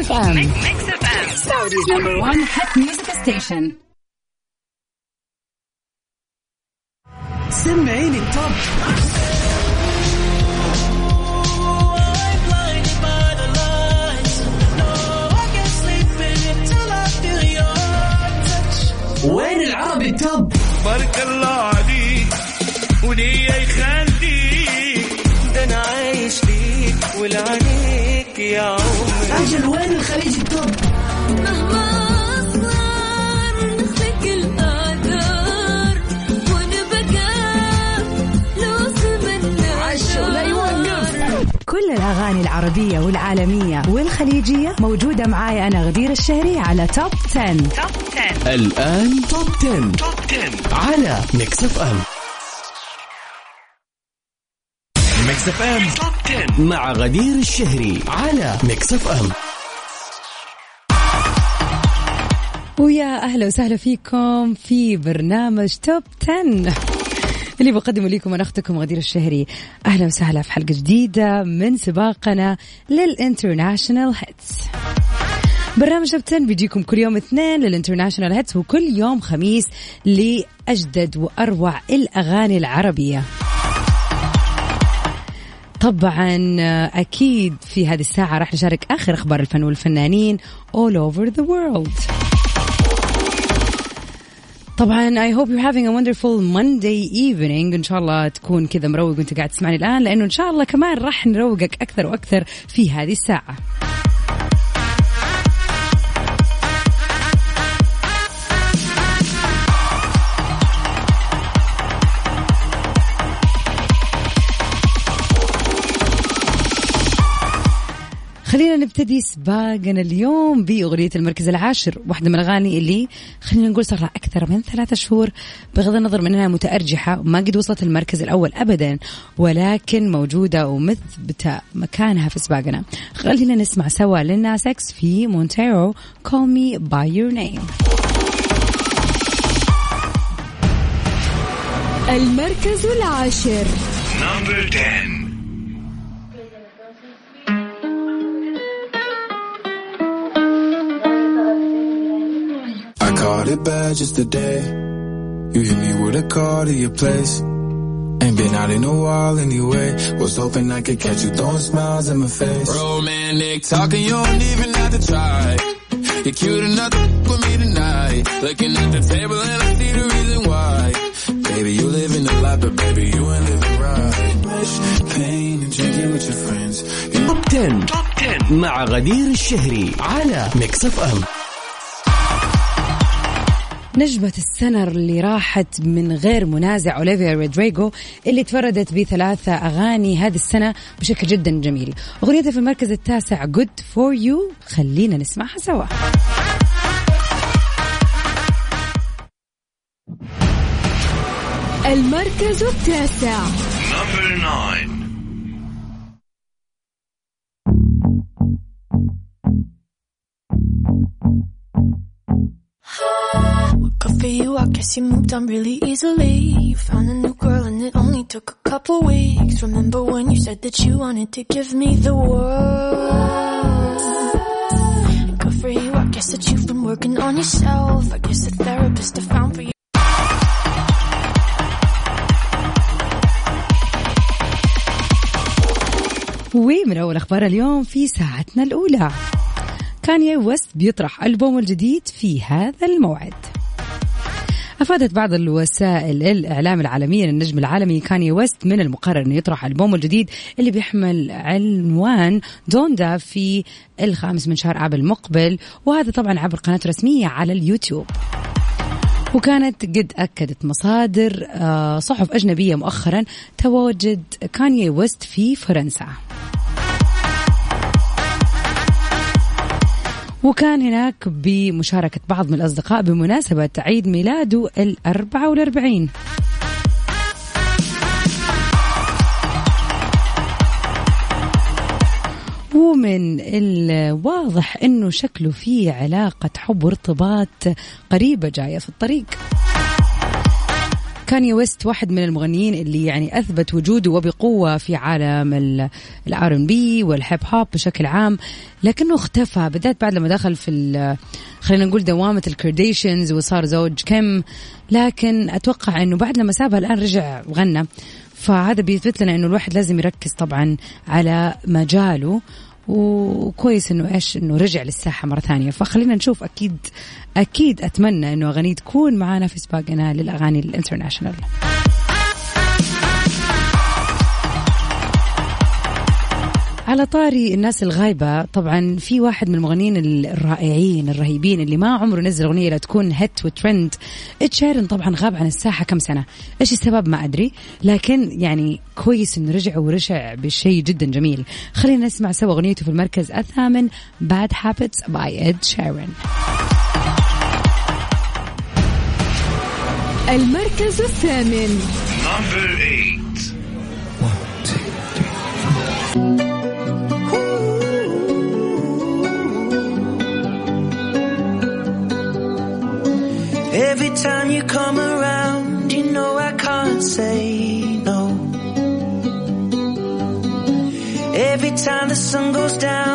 اف ام ميكس اف ام سعوديز نمبر 1 هات ميوزك ستيشن سمعيني التوب وين العربي التوب بارك الله عليك وليا يخليك ده أنا عايش ليك ولعنيك يا عمري أجل وين الخليج التوب. مهما لو يوقف كل الأغاني العربية والعالمية والخليجية موجودة معاي أنا غدير الشهري على Top 10. الآن Top 10. Top 10 على Mix FM Mix FM Top 10 مع غدير الشهري على Mix FM. ويا أهلا وسهلا فيكم في برنامج Top 10 اللي بقدمه لكم أنا أختكم غدير الشهري. أهلا وسهلا في حلقة جديدة من سباقنا لل international hits. برنامج Top 10 بيجيكم كل يوم اثنين لل international hits وكل يوم خميس لأجدد وأروع الأغاني العربية. طبعا أكيد في هذه الساعة راح نشارك آخر أخبار الفن والفنانين all over the world. طبعا I hope you're having a wonderful Monday evening. إن شاء الله تكون كذا مروق وأنت قاعد تسمعني الآن لأنه إن شاء الله كمان راح نروقك أكثر وأكثر في هذه الساعة. خلينا نبتدي سباقنا اليوم بأغنية المركز العاشر واحدة من الأغاني اللي خلينا نقول صار لها أكثر من ثلاثة شهور بغض النظر من أنها متأرجحة ما قد وصلت المركز الأول أبدا ولكن موجودة ومثبتة مكانها في سباقنا. خلينا نسمع سوا للناس إكس في مونتيرو Call Me By Your Name. المركز العاشر. نمبر 10 it bad just today. You hit me with a call to your place. Ain't been out in a while anyway. Was hoping I could catch you throwing smiles in my face. Romantic talking, you don't even have to try. You're cute enough to f- with me tonight. Looking at the table and I see the reason why. Baby, you live in the life, but baby, you ain't living right. Wish, pain, and drinking with your friends. You توب 10 توب 10 مع غدير الشهري على ميكس اف ام نجمة السنة اللي راحت من غير منازع أوليفيا رودريغو اللي تفردت بثلاثة أغاني هذه السنة بشكل جدا جميل. أغنيتها في المركز التاسع Good For You. خلينا نسمعها سوا. المركز التاسع. نمبر 9 for you, I guess you moved on really easily. You found a new girl and it only took a couple weeks. Remember when you said that you wanted to give me the world? Good for you, I guess that you've been working on yourself. I guess the therapist I found for you. ومن أول أخبار اليوم في ساعتنا الأولى كانيا ويست بيطرح ألبومه الجديد في هذا الموعد أفادت بعض الوسائل الإعلام العالمية أن النجم العالمي كاني ويست من المقرر أنه يطرح ألبومه الجديد اللي بيحمل عنوان دوندا في الخامس من شهر آب المقبل وهذا طبعا عبر قناته الرسمية على اليوتيوب. وكانت قد أكدت مصادر آه، صحف أجنبية مؤخرا تواجد كانيي ويست في فرنسا. وكان هناك بمشاركة بعض من الأصدقاء بمناسبة عيد ميلاده الأربعة والأربعين. ومن الواضح إنه شكله في علاقة حب وارتباط قريبة جاية في الطريق. كاني ويست واحد من المغنيين اللي يعني أثبت وجوده وبقوة في عالم ال R&B وال hip hop بشكل عام لكنه اختفى بالذات بعد لما دخل في خلينا نقول دوامة الكارديشنز وصار زوج كيم لكن أتوقع إنه بعد لما سابها الآن رجع وغنى. فهذا بيثبت لنا إنه الواحد لازم يركز طبعا على مجاله. وكويس إنه إيش إنه رجع للساحة مرة ثانية. فخلينا نشوف. أكيد أكيد أتمنى إنه اغانيه تكون معانا في سباقنا للأغاني ال international. على طاري الناس الغايبة طبعا في واحد من المغنيين الرائعين الرهيبين اللي ما عمره نزل أغنية لا تكون hit و trend. إد شيران طبعا غاب عن الساحة كم سنة. إيش السبب ما أدري لكن يعني كويس إنه رجع ورجع بشيء جدا جميل. خلينا نسمع سوا أغنيته في المركز الثامن Bad Habits by Ed Sheeran. المركز الثامن. Number eight. Every time you come around, you know I can't say no. Every time the sun goes down,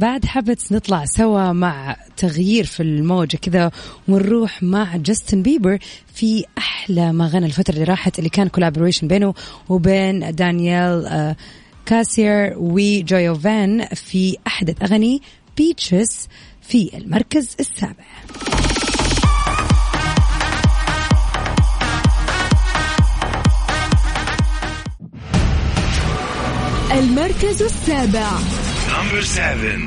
Bad Habits نطلع سوا مع تغيير في الموجة كذا ونروح مع جاستن بيبر في أحلى ما غنى الفترة اللي راحت اللي كان collaboration بينه وبين دانيال آه، سيزر وجيفيون في أحدث أغاني Peaches في المركز السابع. المركز السابع. Number seven.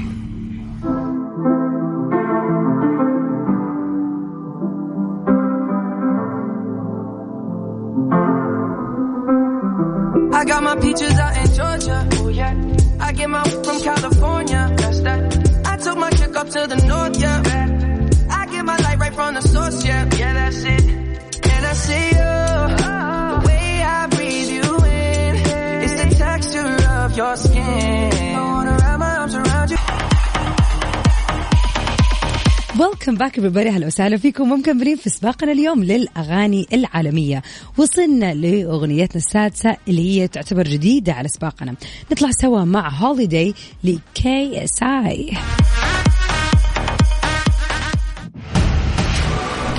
I got my peaches out in Georgia. Oh yeah. I get my from California. That's that. I took my chick up to the north, ويلكم باك everybody. أهلا وسهلا فيكم. ومكملين في سباقنا اليوم للأغاني العالمية. وصلنا لأغنيتنا السادسة اللي هي تعتبر جديدة على سباقنا. نطلع سوا مع Holiday ل KSI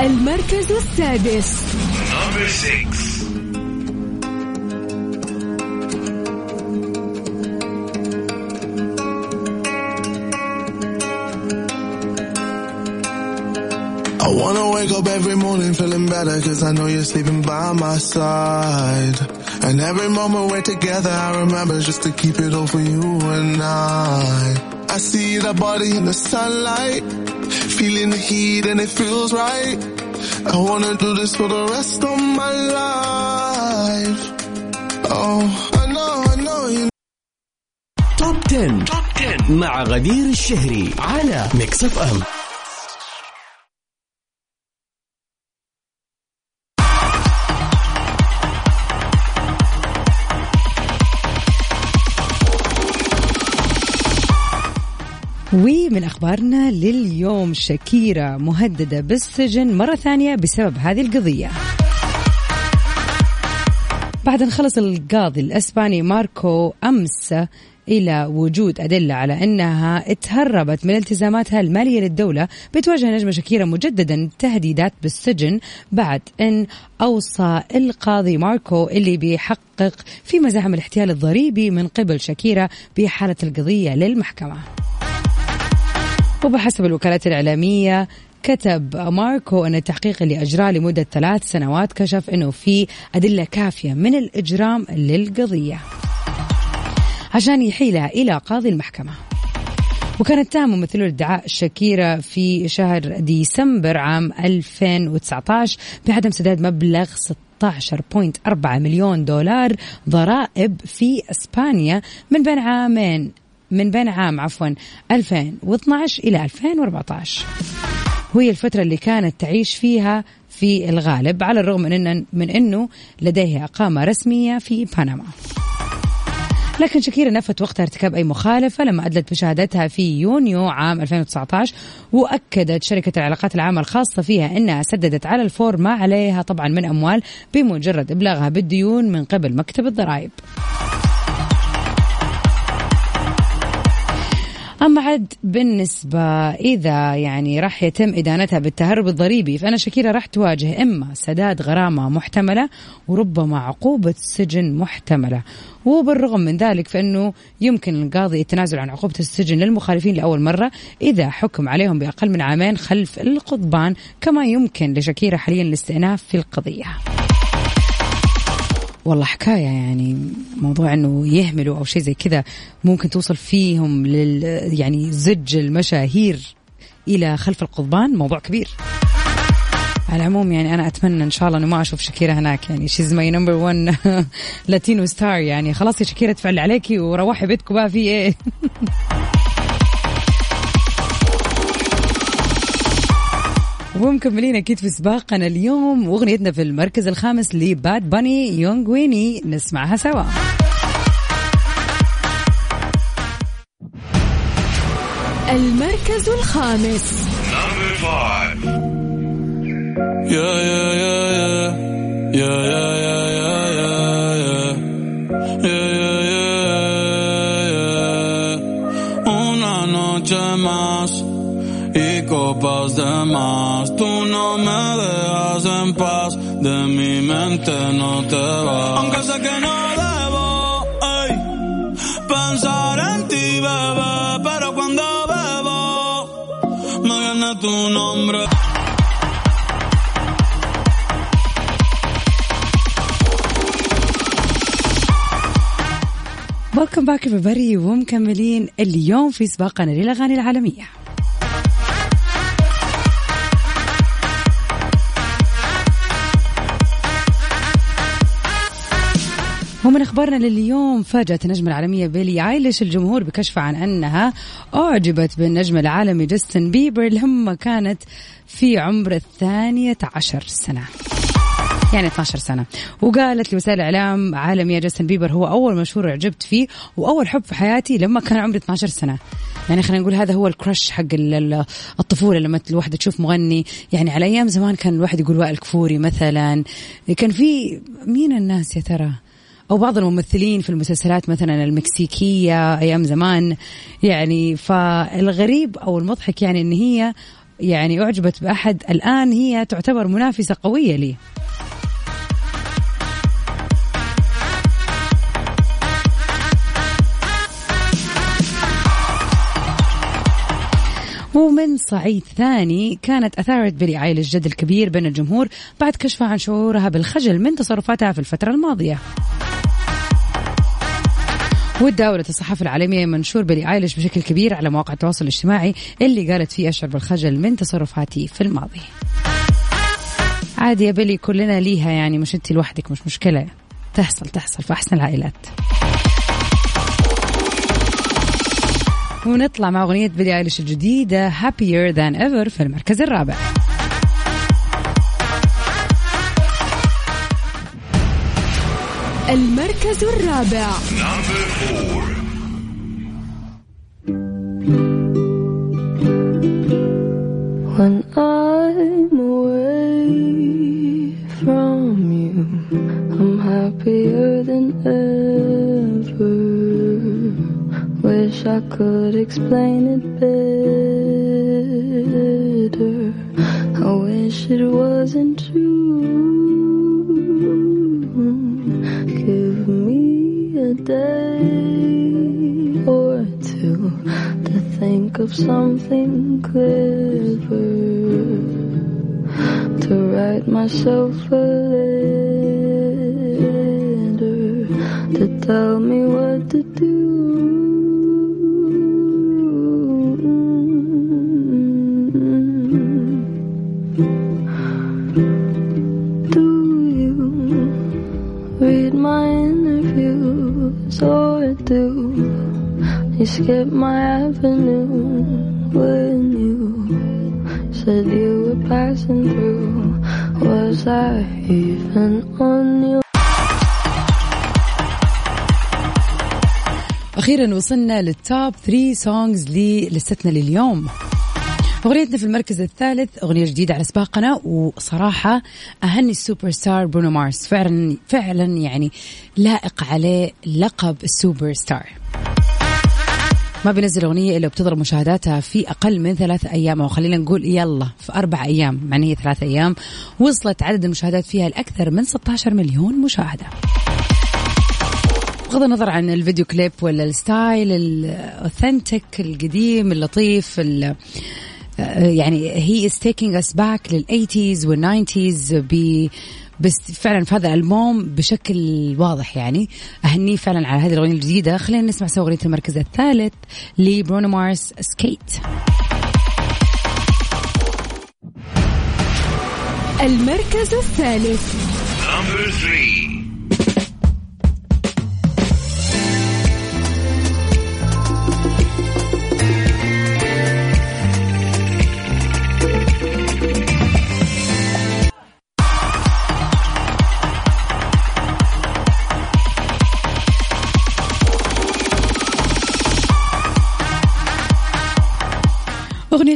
المركز السادس I wanna wake up every morning feeling better cause I know you're sleeping by my side. And every moment we're together I remember just to keep it all for you and I. I see that body in the sunlight, feeling the heat and it feels right. I wanna do this for the rest of my life. Oh, I know, I know you توب 10. مع غدير الشهري على ميكس اف ام ومن أخبارنا لليوم شكيرة مهددة بالسجن مرة ثانية بسبب هذه القضية بعد أن خلص القاضي الأسباني ماركو امس إلى وجود أدلة على أنها تهربت من التزاماتها المالية للدولة بتواجه نجمة شكيره مجددا تهديدات بالسجن بعد أن أوصى القاضي ماركو اللي بيحقق في مزاحم الاحتيال الضريبي من قبل شكيره بحالة القضية للمحكمة. وبحسب الوكالات الإعلامية كتب ماركو أن التحقيق اللي أجراه لمدة ثلاث سنوات كشف أنه في أدلة كافية من الإجرام للقضية. عشان يحيلها إلى قاضي المحكمة. وكان اتهم ممثلو الادعاء شاكيرا في شهر ديسمبر عام 2019 بعدم سداد مبلغ 16.4 مليون دولار ضرائب في إسبانيا من بين عامين من بين عام عفوا 2012 إلى 2014 وهي الفترة اللي كانت تعيش فيها في الغالب على الرغم من, إن من أنه لديها إقامة رسمية في بنما. لكن شاكيرا نفت وقتها ارتكاب أي مخالفة لما أدلت بشهادتها في يونيو عام 2019 وأكدت شركة العلاقات العامة الخاصة فيها أنها سددت على الفور ما عليها طبعا من أموال بمجرد إبلاغها بالديون من قبل مكتب الضرائب. أما عاد بالنسبة إذا يعني راح يتم إدانتها بالتهرب الضريبي؟ فأنا شكيرة راح تواجه إما سداد غرامة محتملة وربما عقوبة سجن محتملة. وبالرغم من ذلك فإنه يمكن القاضي التنازل عن عقوبة السجن للمخالفين لأول مرة إذا حكم عليهم بأقل من عامين خلف القضبان كما يمكن لشكيرة حاليا الاستئناف في القضية. والله حكاية يعني موضوع إنه يهملوا أو شيء زي كذا ممكن توصل فيهم لل يعني زج المشاهير إلى خلف القضبان موضوع كبير. على العموم يعني أنا أتمنى إن شاء الله إنه ما أشوف شكيرة هناك يعني she's my number 1 Latino star يعني. خلاص يا شكيرة تفعل عليكي وروحي بيتكم بقى في إيه؟ ومكملين أكيد في سباقنا اليوم واغنيتنا في المركز الخامس لباد باني يونغ ويني نسمعها سوا المركز الخامس Number five. Yeah, yeah, yeah, yeah. Yeah, yeah, yeah, yeah, yeah, yeah. Yeah, yeah, yeah, yeah. Una noche más y copas de más. Tú no me dejas en paz, de mi mente no te vas. Aunque sé que no debo ey, pensar en ti, bebé, pero cuando bebo me viene tu nombre. ويلكم باك everybody ومكملين اليوم في سباقنا للاغاني العالميه ومن أخبارنا لليوم فاجأت النجمة العالمية بيلي آيليش الجمهور بكشف عن أنها أعجبت بالنجم العالمي جاستن بيبر لما كانت في عمر الثانية عشر سنة. يعني 12 سنة. وقالت لوسائل إعلام عالمية جاستن بيبر هو أول مشهور عجبت فيه وأول حب في حياتي لما كان عمري 12 سنة. يعني خلينا نقول هذا هو ال crush حق ال- ال- الطفولة لما الواحدة تشوف مغني. يعني على أيام زمان كان الواحد يقول وائل كفوري مثلا. كان في مين الناس يا ترى؟ أو بعض الممثلين في المسلسلات مثلا المكسيكية أيام زمان يعني فالغريب أو المضحك يعني أن هي يعني أعجبت بأحد الآن هي تعتبر منافسة قوية لي. ومن صعيد ثاني كانت أثارت بيلي ايليش جدل كبير بين الجمهور بعد كشفها عن شعورها بالخجل من تصرفاتها في الفترة الماضية. وداولت الصحافة العالمية منشور بيلي آيليش بشكل كبير على مواقع التواصل الاجتماعي اللي قالت فيه أشعر بالخجل من تصرفاتي في الماضي. عادي يا بيلي كلنا ليها يعني مش انت لوحدك مش مشكلة. تحصل تحصل في أحسن العائلات. ونطلع مع أغنية بيلي آيليش الجديدة Happier Than Ever في المركز الرابع. المركز الرابع Number four. When I'm away from you, I'm happier than ever. Wish I could explain it better. I wish it wasn't true. Think of something clever to write myself a letter to tell me what read my avenue when you said you were passing through. Was I even on you? أخيرا وصلنا لل top 3 songs للستنا لليوم أغنيتنا في المركز الثالث أغنية جديدة على سباقنا وصراحة أهني السوبر ستار برونو مارس فعلا فعلا يعني لائق عليه لقب السوبر ستار ما بينزل أغنية إلا بتضرب مشاهداتها في أقل من ثلاث أيام أو خلينا نقول يلا في أربع أيام مع هي ثلاث أيام. وصلت عدد المشاهدات فيها لأكثر من 16 مليون مشاهدة. بغض النظر عن الفيديو كليب ولا الستايل ال authentic القديم اللطيف يعني هي is taking us back لل eighties وال nineties بس فعلا في هذا الألبوم بشكل واضح يعني أهنيه فعلا على هذه الأغنية الجديدة. خلينا نسمع سوا أغنية المركز الثالث لبرونو مارس سكيت المركز الثالث. Number three.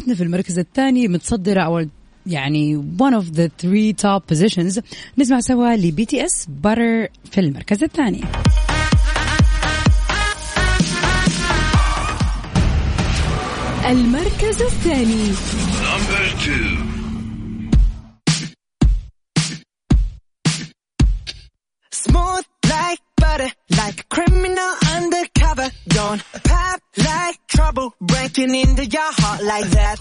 اغنيتنا في المركز الثاني متصدرة أو يعني one of the three top positions. نسمع سوا ل BTS Butter في المركز الثاني. المركز الثاني. Number two. Breaking into your heart like that.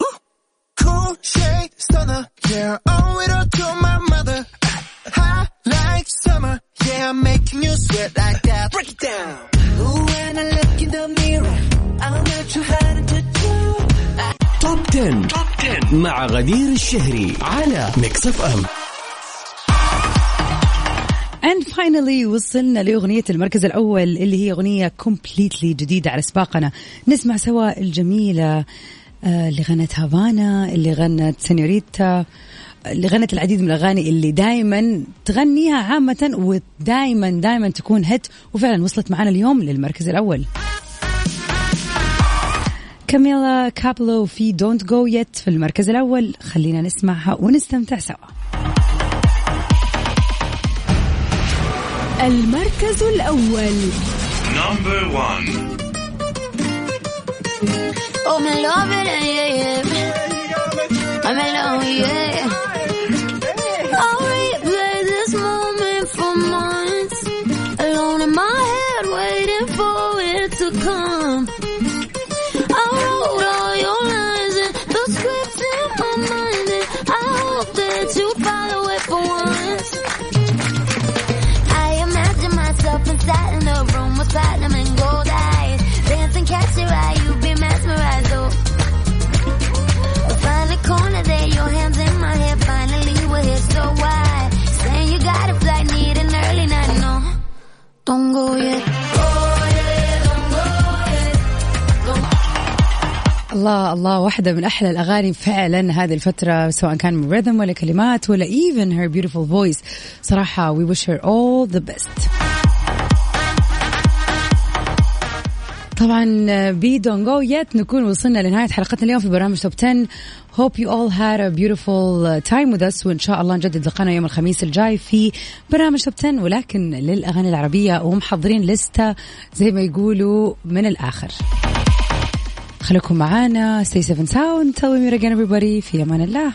Cool shade stunner, yeah, owe it all to my mother. Hot like summer, yeah, I'm making you sweat like that. Break it down. Ooh, when I look in the mirror, I'm not too hard to do. توب 10. توب 10 مع غدير الشهري على ميكس اف ام And finally وصلنا لأغنية المركز الأول اللي هي أغنية completely جديدة على سباقنا. نسمع سوا الجميلة آه، اللي غنت هافانا اللي غنت سينيوريتا اللي غنت العديد من الأغاني اللي دائما تغنيها عامة ودائما دائما تكون hit. وفعلا وصلت معنا اليوم للمركز الأول. كاميلا كابيلو في Don't Go Yet في المركز الأول. خلينا نسمعها ونستمتع سوا. المركز الأول Number one. Oh, me love it, yeah, yeah. I'm alone, yeah. الله الله واحدة من أحلى الأغاني فعلا هذه الفترة سواء كان من رhythm ولا كلمات ولا even her beautiful voice. صراحة we wish her all the best. طبعا بي دون جو يت نكون وصلنا لنهاية حلقتنا اليوم في برنامج توب 10 hope you all had a beautiful time with us وإن شاء الله نجدد لقانا يوم الخميس الجاي في برنامج توب 10 ولكن للأغاني العربية ومحضرين لستة زي ما يقولوا من الآخر. خليكم معانا stay safe and sound tell me again everybody في أمان الله